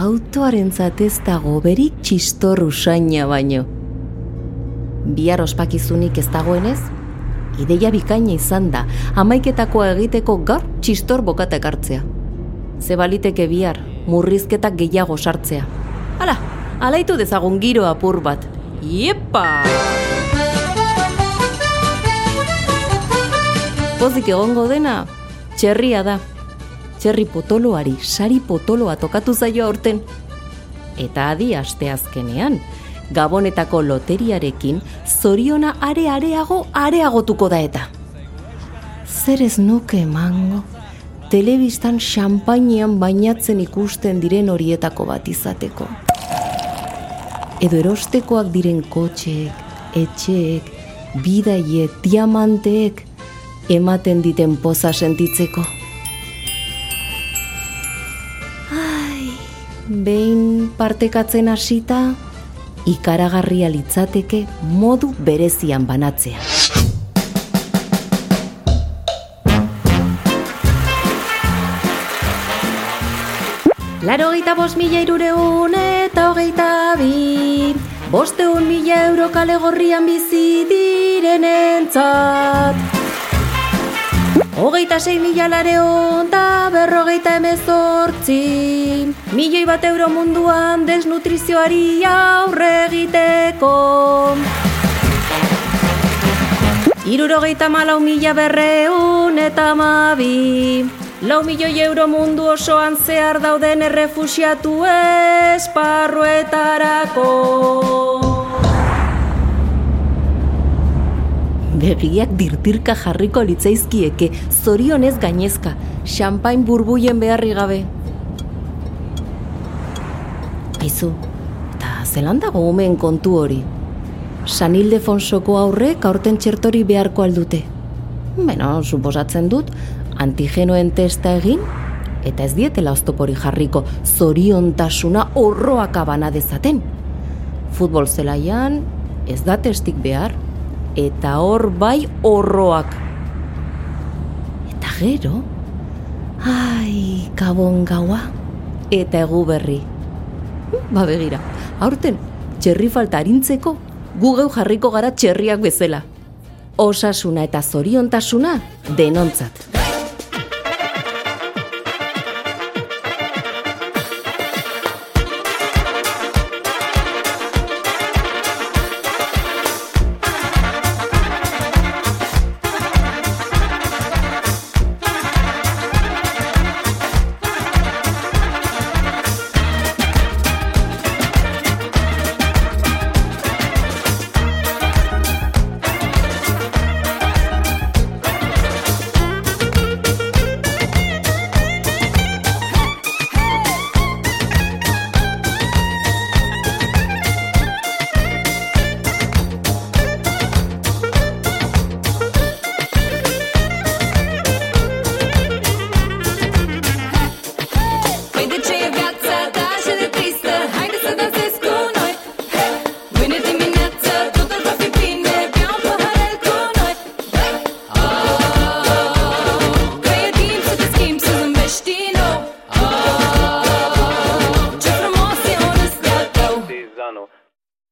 autoaren zatez dago berik txistor usaina baino. Bihar ospakizunik ez dagoenez, ideia bikaina izan da, amaiketakoa egiteko gaur txistor bokatek hartzea. Ze baliteke bihar, murrizketak gehiago sartzea. Hala, alaitu dezagun giro apur bat. Iepa! Pozik egongo dena, txerria da. Txerri potoloari, sari potoloa tokatu zaio aurten. Eta adi asteazkenean, Gabonetako loteriarekin zoriona are areago areagotuko da eta. Zer ez nuke emango, telebistan xampainean bainatzen ikusten diren horietako bat izateko. Edo erostekoak diren kotxeek, etxeek, bidaiek, diamanteek, ematen diten poza sentitzeko. Behin partekatzen hasita, ikaragarria litzateke modu berezian banatzea. Laro geita bos mila irureun eta hogeita bi Bosteun mila euro kale gorrian bizi diren entzat Hogeita sei mila lareon da berrogeita emezortzi Milioi bat euro munduan desnutrizioari aurre egiteko. Irurogeita malau mila berreun eta mabi Lau milioi euro mundu osoan zehar dauden errefusiatu esparruetarako begiak dirtirka jarriko litzaizkieke, zorionez gainezka, xampain burbuien beharri gabe. Aizu, eta zelan dago umeen kontu hori? San Ildefonsoko aurrek aurten txertori beharko aldute. Beno, suposatzen dut, antigenoen testa egin, eta ez dietela oztopori jarriko zoriontasuna horroak abana dezaten. Futbol zelaian, ez da testik behar, eta hor bai horroak. Eta gero, ai, kabon gaua, eta egu berri. Ba begira, aurten, txerri falta harintzeko, gu geu jarriko gara txerriak bezala. Osasuna eta zoriontasuna denontzat.